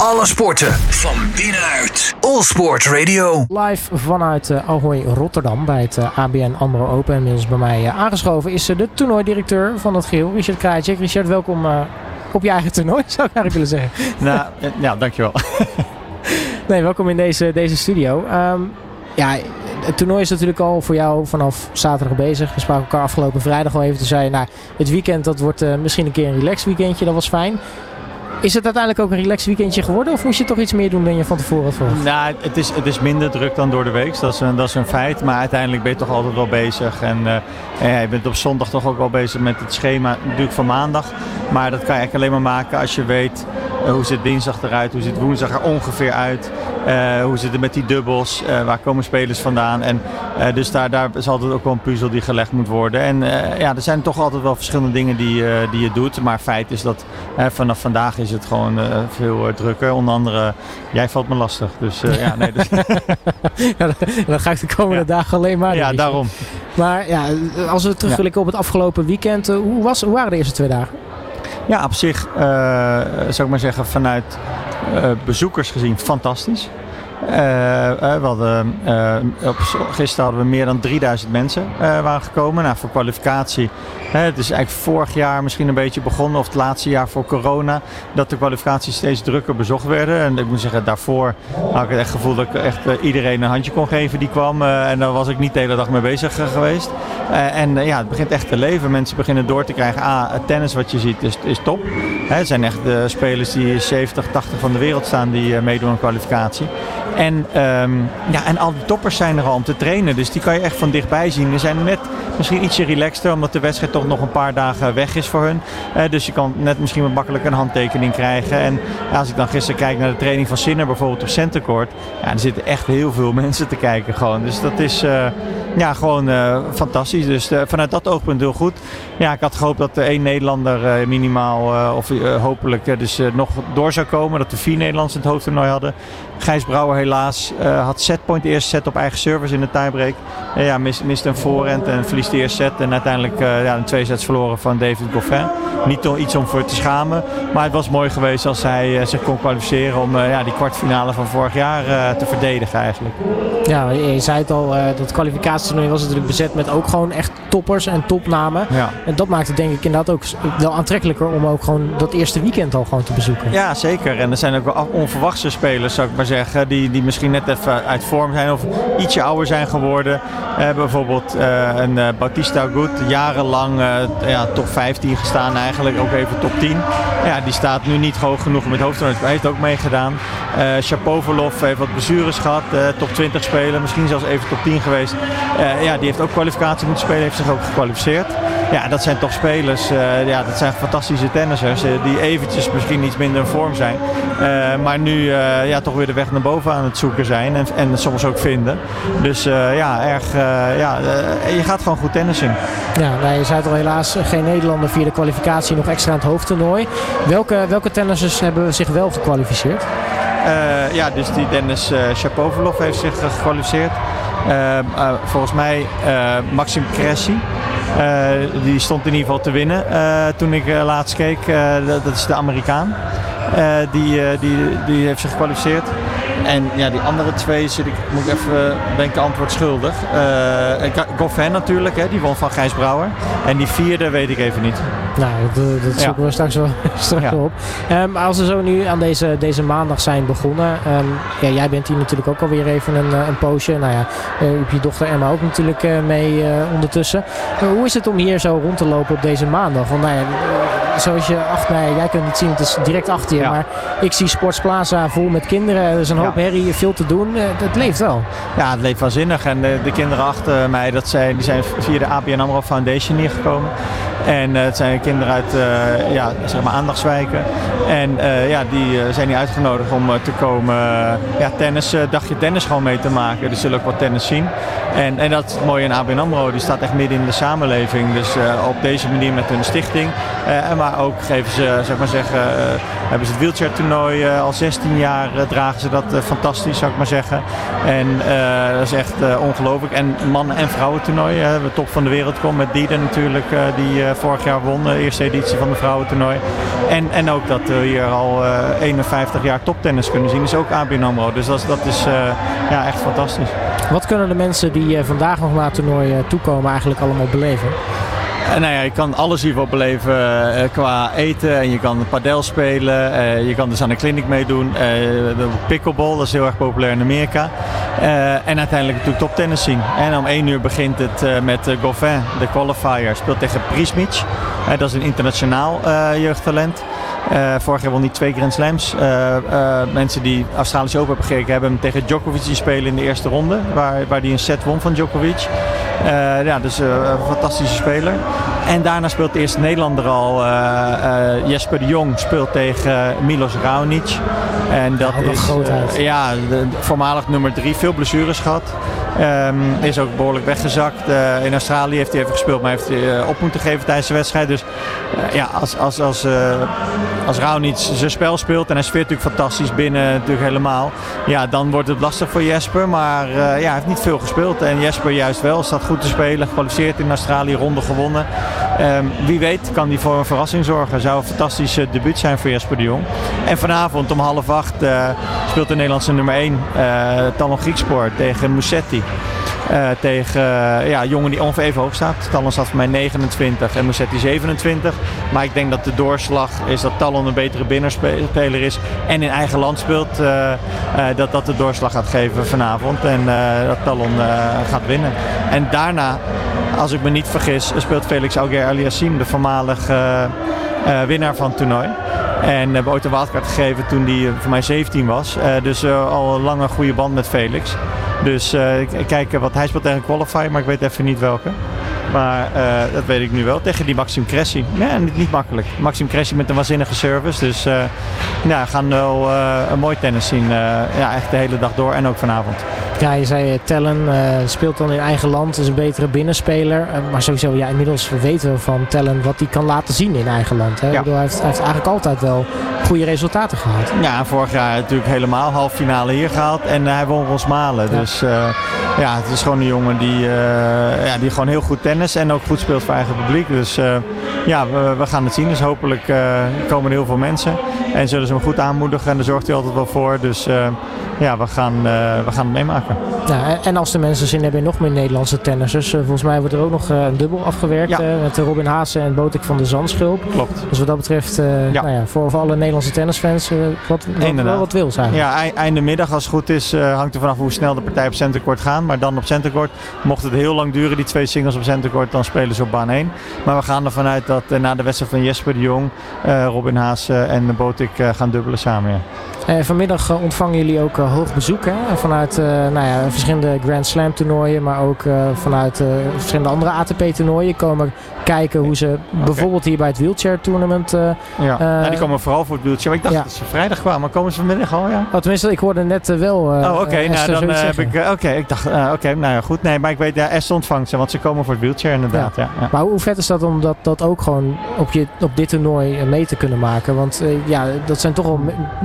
Alle sporten van binnenuit. All Sport Radio. Live vanuit uh, Ahoy Rotterdam bij het uh, ABN AMRO Open. Inmiddels bij mij uh, aangeschoven is de toernooidirecteur van het geheel, Richard Krajcek. Richard, welkom op je eigen toernooi, zou ik eigenlijk willen zeggen. Nou, ja, dankjewel. nee, welkom in deze, deze studio. Um, ja, het toernooi is natuurlijk al voor jou vanaf zaterdag bezig. We spraken elkaar afgelopen vrijdag al even. te zei nou, het weekend dat wordt uh, misschien een keer een relax weekendje. Dat was fijn. Is het uiteindelijk ook een relax weekendje geworden? Of moest je toch iets meer doen dan je van tevoren had verwacht? Nou, het is, het is minder druk dan door de week. Dat is, een, dat is een feit. Maar uiteindelijk ben je toch altijd wel bezig. En, uh, en je bent op zondag toch ook wel bezig met het schema natuurlijk van maandag. Maar dat kan je eigenlijk alleen maar maken als je weet uh, hoe ziet dinsdag eruit, hoe ziet woensdag er ongeveer uit. Uh, hoe zit het met die dubbels? Uh, waar komen spelers vandaan? En, dus daar, daar is altijd ook wel een puzzel die gelegd moet worden. En ja, er zijn toch altijd wel verschillende dingen die, die je doet. Maar feit is dat vanaf vandaag is het gewoon veel drukker. Onder andere, jij valt me lastig. Dus ja, nee. Dus ja, dan ga ik de komende ja. dagen alleen maar. Ja, daarom. Maar ja, als we terugblikken op het afgelopen weekend. hoe, was, hoe waren de eerste twee dagen? Ja, op zich zou ik maar zeggen vanuit uh, bezoekers gezien fantastisch. Uh, we hadden, op, gisteren hadden we meer dan 3000 mensen waren gekomen. Nou, voor kwalificatie. Het is eigenlijk vorig jaar misschien een beetje begonnen, of het laatste jaar voor corona, dat de kwalificaties steeds drukker bezocht werden. En ik moet zeggen, daarvoor had ik het echt gevoel dat ik echt iedereen een handje kon geven die kwam. en daar was ik niet de hele dag mee bezig geweest. en ja, het begint echt te leven. Mensen beginnen door te krijgen. Ah, het tennis wat je ziet is, is top. het zijn echt de spelers die 70, 80 van de wereld staan die meedoen aan kwalificatie. En, um, ja, en al die toppers zijn er al om te trainen. Dus die kan je echt van dichtbij zien. Ze zijn net misschien ietsje relaxter, omdat de wedstrijd toch nog een paar dagen weg is voor hun. Uh, dus je kan net misschien wat makkelijk een handtekening krijgen. En als ik dan gisteren kijk naar de training van Sinner bijvoorbeeld op Centercourt. Ja, er zitten echt heel veel mensen te kijken gewoon. Dus dat is uh, ja, gewoon uh, fantastisch. Dus vanuit dat oogpunt heel goed. Ja, ik had gehoopt dat er één Nederlander minimaal, of hopelijk dus nog door zou komen. Dat we vier Nederlanders het hoofdtoernooi hadden. Gijs Brouwer helaas had setpoint de eerste set op eigen service in de tiebreak. Uh, ja, mist, mist een voorhand en verliest de eerste set. En uiteindelijk ja, een twee sets verloren van David Goffin. Niet iets om voor te schamen. Maar het was mooi geweest als hij zich kon kwalificeren om ja, die kwartfinale van vorig jaar te verdedigen eigenlijk. Ja, je zei het al, dat kwalificatietoernooi was natuurlijk bezet met ook gewoon echt toppers en topnamen. Ja. En dat maakt het denk ik inderdaad ook wel aantrekkelijker om ook gewoon dat eerste weekend al gewoon te bezoeken. Ja, zeker. En er zijn ook wel onverwachte spelers, zou ik maar zeggen, die, die misschien net even uit vorm zijn of ietsje ouder zijn geworden. Uh, bijvoorbeeld uh, een uh, Bautista Agut, jarenlang ja, top 15 gestaan eigenlijk, ook even top 10. Ja, die staat nu niet hoog genoeg met hoofdtoernooi, hij heeft ook meegedaan. Shapovalov heeft wat blessures gehad, top 20 spelen, misschien zelfs even top 10 geweest. Ja, die heeft ook kwalificatie moeten spelen, heeft zich ook gekwalificeerd. Ja, dat zijn toch spelers, ja, dat zijn fantastische tennissers die eventjes misschien iets minder in vorm zijn. maar nu ja, toch weer de weg naar boven aan het zoeken zijn en, en soms ook vinden. Dus ja, erg, ja je gaat gewoon goed tennissen. Ja, zei het al helaas geen Nederlander via de kwalificatie nog extra aan het hoofdtoernooi. Welke, welke tennissers hebben zich wel gekwalificeerd? ja, dus die Dennis Shapovalov heeft zich gekwalificeerd. Volgens mij Maxim Cressy. Uh, die stond in ieder geval te winnen toen ik laatst keek. Dat, dat, is de Amerikaan. die, die, die heeft zich gekwalificeerd. En ja, die andere twee zit ik, moet ik even denken, antwoord schuldig. Uh, Goffin natuurlijk, hè, die won van Gijs Brouwer. En die vierde weet ik even niet. Nou, dat, dat zoeken ja. we straks wel, straks ja. op. Um, als we zo nu aan deze, deze maandag zijn begonnen. Um, ja, jij bent hier natuurlijk ook alweer even een, een poosje. Nou ja, uh, heb je dochter Emma ook natuurlijk uh, mee ondertussen. hoe is het om hier zo rond te lopen op deze maandag? Want nou ja, zoals je achter mij, jij kunt het zien, het is direct achter je. Ja. Maar ik zie Sports Plaza vol met kinderen. Er is een hoop herrie, veel te doen. Het leeft wel. Ja, het leeft waanzinnig. En de, de kinderen achter mij, dat zijn, die zijn via de ABN AMRO Foundation hier gekomen. En uh, het zijn kinderen uit uh, ja, zeg maar aandachtswijken. En uh, ja, die zijn hier uitgenodigd om te komen ja, tennis, dagje tennis gewoon mee te maken. Dus zullen ook wat tennis zien. En, en dat is het mooie in ABN AMRO. Die staat echt midden in de samenleving. Dus op deze manier met hun stichting. Maar ook geven ze zeg maar zeggen, hebben ze het wheelchair toernooi al 16 jaar dragen ze dat fantastisch, zou ik maar zeggen. En dat is echt ongelooflijk. En mannen- en vrouwen toernooi. we top van de wereld komen met Dieder natuurlijk, die vorig jaar won, de eerste editie van de vrouwentoernooi. En, en ook dat we hier al 51 jaar toptennis kunnen zien, is ook ABN AMRO. Dus dat, dat is ja, echt fantastisch. Wat kunnen de mensen die vandaag nog naar het toernooi toekomen eigenlijk allemaal beleven? Nou ja, je kan alles hiervoor beleven uh, qua eten. En je kan padel spelen. Je kan dus aan een clinic meedoen. De pickleball, dat is heel erg populair in Amerika. en uiteindelijk natuurlijk toptennis zien. En om 1 uur begint het met Goffin, de qualifier. Speelt tegen Prismic. dat is een internationaal jeugdtalent. Uh, vorig jaar won hij twee Grand Slams. Uh, uh, mensen die Australische Open hebben gekeken hebben hem tegen Djokovic spelen in de eerste ronde. Waar, waar hij een set won van Djokovic. ja, dus een fantastische speler. En daarna speelt de eerste Nederlander al. Jesper de Jong speelt tegen Milos Raonic. En dat ja, is ja, de, voormalig nummer drie. Veel blessures gehad. Um, is ook behoorlijk weggezakt. Uh, in Australië heeft hij even gespeeld, maar heeft hij uh, op moeten geven tijdens de wedstrijd. Dus uh, ja, als, als, als, als Raonic zijn spel speelt en hij speelt natuurlijk fantastisch binnen natuurlijk helemaal. Ja, dan wordt het lastig voor Jesper. Maar ja, hij heeft niet veel gespeeld. En Jesper juist wel, staat goed te spelen. Gekwalificeerd in Australië, ronde gewonnen. Um, wie weet kan hij voor een verrassing zorgen. Zou een fantastisch debuut zijn voor Jesper de Jong. En vanavond om half acht speelt de Nederlandse nummer 1, Talon Griekspoor, tegen Musetti. Uh, tegen uh, ja, jongen die ongeveer even hoog staat. Talon staat voor mij 29 en Musetti 27. Maar ik denk dat de doorslag is dat Talon een betere binnenspeler is. En in eigen land speelt. Uh, dat dat de doorslag gaat geven vanavond. En dat Talon gaat winnen. En daarna, als ik me niet vergis, speelt Felix Auger Aliassim, de voormalige winnaar van het toernooi. En hebben ooit een wildcard gegeven toen hij voor mij 17 was. dus al een lange goede band met Felix. Dus kijken wat hij speelt tegen een qualifier, maar ik weet even niet welke. Maar dat weet ik nu wel. Tegen die Maxim Cressy. Ja, niet, niet makkelijk. Maxim Cressy met een waanzinnige service. Dus uh, ja, gaan wel een mooi tennis zien. ja, echt de hele dag door en ook vanavond. Ja, je zei Tellen speelt dan in eigen land, is een betere binnenspeler. maar sowieso, ja, inmiddels weten we van Tellen wat hij kan laten zien in eigen land. Hè? Ja. Bedoel, hij, heeft, hij heeft eigenlijk altijd wel goede resultaten gehad. Ja, vorig jaar natuurlijk helemaal half finale hier gehaald. En hij won Rosmalen. Ja. Dus ja, het is gewoon een jongen die, ja, die gewoon heel goed tennis en ook goed speelt voor eigen publiek. Dus ja, we, we, gaan het zien. Dus hopelijk komen er heel veel mensen. En zullen ze hem goed aanmoedigen. En daar zorgt hij altijd wel voor. Dus uh, ja, we gaan, we gaan het meemaken. Ja, en als de mensen zin hebben in nog meer Nederlandse tennissers. volgens mij wordt er ook nog een dubbel afgewerkt. Ja. met Robin Haase en Botik van de Zandschulp. Klopt. Dus wat dat betreft, ja. Nou ja, voor, voor alle Nederlandse tennisfans, wat, wat, wel wat wil zijn. Ja, einde middag als het goed is, hangt er vanaf hoe snel de partij op centercourt gaan. Maar dan op centercourt mocht het heel lang duren, die twee singles op centercourt, dan spelen ze op baan 1. Maar we gaan ervan uit dat na de wedstrijd van Jesper de Jong, Robin Haas uh, en Botik gaan dubbelen samen. Ja. vanmiddag ontvangen jullie ook hoog bezoek hè? vanuit nou ja, verschillende Grand Slam toernooien, maar ook vanuit verschillende andere ATP toernooien komen kijken hoe ze okay. bijvoorbeeld hier bij het wheelchair tournament. ja. ja, die komen vooral voor het wheelchair. Maar ik dacht ja. dat ze vrijdag kwamen, maar komen ze vanmiddag al? Ja? Oh, tenminste, ik hoorde net wel. oh, oké. Okay. nou, dan heb ik. Oké, ik dacht. oké, nou ja, goed. Nee, maar ik weet, ja, Esther ontvangt ze, want ze komen voor het wheelchair inderdaad. Ja. Ja, Maar hoe vet is dat om dat, dat ook gewoon op, je, op dit toernooi mee te kunnen maken? Want uh, ja, dat zijn toch wel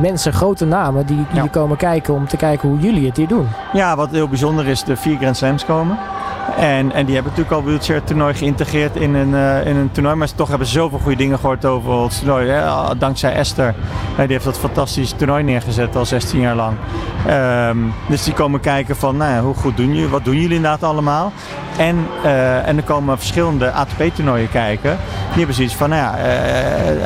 mensen, grote namen, die, die komen kijken om te kijken hoe jullie het hier doen. Ja, wat heel bijzonder is, de vier Grand Slams komen. En, en die hebben natuurlijk al wheelchair toernooi geïntegreerd in een, uh, in een toernooi. Maar ze toch hebben zoveel goede dingen gehoord over het toernooi. Hè? Dankzij Esther. die heeft dat fantastische toernooi neergezet al 16 jaar lang. Um, dus die komen kijken van nou ja, hoe goed doen jullie, wat doen jullie inderdaad allemaal. En, uh, en er komen verschillende ATP-toernooien kijken. Die hebben zoiets van, nou ja,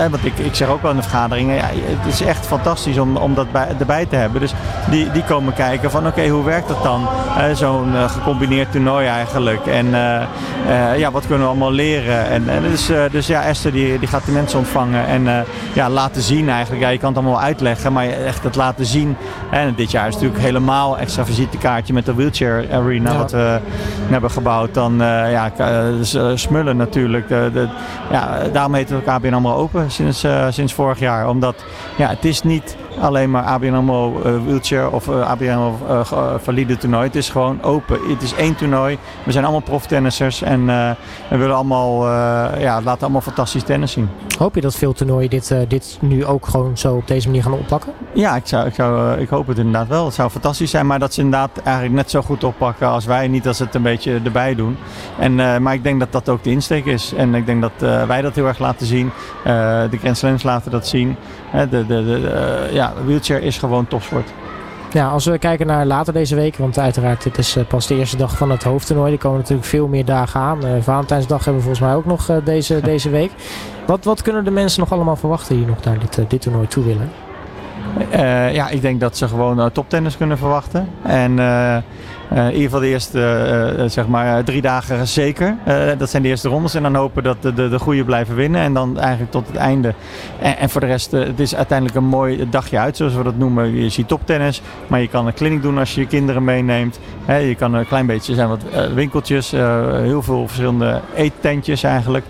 uh, want ik, ik zeg ook wel in de vergaderingen, ja, het is echt fantastisch om, om dat bij, erbij te hebben. Dus die, die komen kijken van, oké, hoe werkt dat dan? Zo'n gecombineerd toernooi eigenlijk. En ja, wat kunnen we allemaal leren? En, en dus, dus ja, Esther die, die gaat de mensen ontvangen en ja, laten zien eigenlijk. Ja, je kan het allemaal uitleggen, maar echt het laten zien. En dit jaar is natuurlijk helemaal extra visitekaartje met de wheelchair arena ja. wat we hebben gebouwd dan ja, uh, smullen natuurlijk. De, de, ja, daarom heet het ook ABN AMRO Open sinds, sinds vorig jaar. Omdat ja, het is niet alleen maar ABN AMRO wheelchair of ABN AMRO valide toernooi. Het is gewoon open. Het is één toernooi. We zijn allemaal proftennissers en En we willen allemaal, ja, laten allemaal fantastisch tennis zien. Hoop je dat veel toernooien dit, dit nu ook gewoon zo op deze manier gaan oppakken? Ja, ik, zou, ik, zou, ik hoop het inderdaad wel. Het zou fantastisch zijn, maar dat ze inderdaad eigenlijk net zo goed oppakken als wij. Niet als het een beetje erbij doen. En, maar ik denk dat dat ook de insteek is. En ik denk dat wij dat heel erg laten zien. de Grand Slams laten dat zien. de, de, de, ja, wheelchair is gewoon topsport. Ja, als we kijken naar later deze week, want uiteraard dit is eh, pas de eerste dag van het hoofdtoernooi. Er komen natuurlijk veel meer dagen aan. Uh, Valentijnsdag hebben we volgens mij ook nog uh, deze, deze week. Wat, wat kunnen de mensen nog allemaal verwachten die nog naar dit, dit toernooi toe willen? ja, ik denk dat ze gewoon toptennis kunnen verwachten. En in ieder geval de eerste uh, zeg maar, drie dagen zeker. dat zijn de eerste rondes. En dan hopen dat de, de, de goede blijven winnen. En dan eigenlijk tot het einde. En, en voor de rest, het is uiteindelijk een mooi dagje uit, zoals we dat noemen. Je ziet toptennis. Maar je kan een kliniek doen als je je kinderen meeneemt. je kan een klein beetje, zijn wat winkeltjes. heel veel verschillende eettentjes eigenlijk.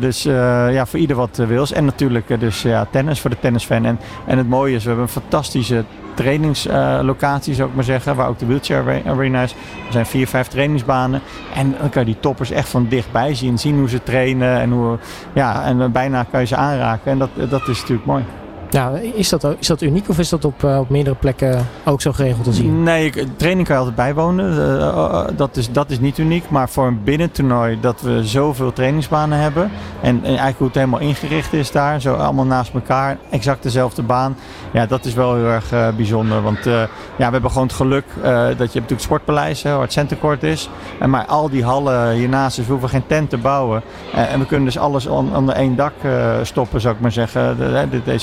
dus ja, voor ieder wat wils. En natuurlijk dus ja, tennis voor de tennisfan. En, en het mooie is, we hebben een fantastische trainingslocatie, zou ik maar zeggen. Waar ook de wheelchair arena is. Er zijn vier, vijf trainingsbanen. En dan kan je die toppers echt van dichtbij zien. Zien hoe ze trainen. En, hoe, ja, en bijna kan je ze aanraken. En dat, dat is natuurlijk mooi. Ja, is dat, is dat uniek of is dat op, uh, op meerdere plekken ook zo geregeld te zien? Nee, training kan je altijd bijwonen. Uh, dat, is, dat is niet uniek. Maar voor een binnentoernooi dat we zoveel trainingsbanen hebben. En, en, eigenlijk hoe het helemaal ingericht is daar. Zo allemaal naast elkaar. Exact dezelfde baan. Ja, dat is wel heel erg bijzonder. Want ja, we hebben gewoon het geluk dat je natuurlijk het sportpaleis, hè, waar het centercourt is. En maar al die hallen hiernaast, dus we hoeven geen tent te bouwen. en we kunnen dus alles onder één dak stoppen, zou ik maar zeggen.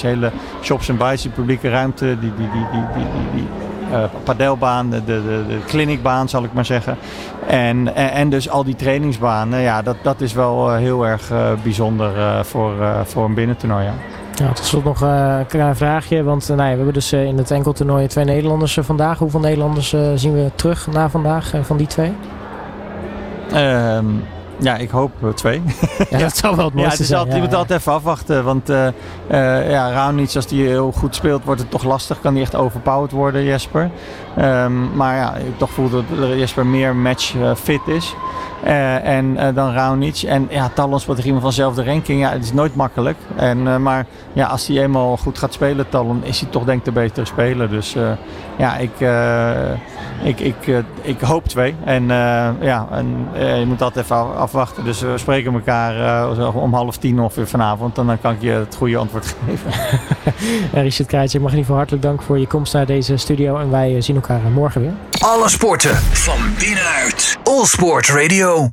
Hele shops en bites, die publieke ruimte, die, die, die, die, die, die uh, padelbaan, de, de, de clinicbaan zal ik maar zeggen. En, en, en, dus al die trainingsbanen, ja, dat, dat is wel uh, heel erg uh, bijzonder voor, voor een binnentoernooi. Ja. Ja, tot slot nog een klein vraagje. Want nou ja, we hebben dus in het enkeltoernooi twee Nederlanders vandaag. Hoeveel Nederlanders zien we terug na vandaag van die twee? Um, ja, ik hoop eh, twee. Ja, dat zou wel het mooiste ja, het zijn. Altijd, je moet altijd even afwachten. Want uh, uh, ja, Raonic, als die heel goed speelt, wordt het toch lastig. Kan die echt overpowered worden, Jesper. Um, maar ja, ik toch voel dat Jesper meer match fit is. Uh, en uh, dan Raonic. En ja, Talon speelt iemand van dezelfde ranking. Ja, het is nooit makkelijk. En, uh, maar ja, als hij eenmaal goed gaat spelen, Talon, is hij toch denk ik de betere speler. Dus ja, ik, ik, ik, ik hoop twee. En ja, en, je moet altijd even afwachten. Dus we spreken elkaar om half tien ongeveer vanavond. En dan kan ik je het goede antwoord geven. Richard Krijtje, mag in ieder geval hartelijk dank voor je komst naar deze studio. En wij zien elkaar morgen weer. Alle sporten van binnenuit. All Sport Radio.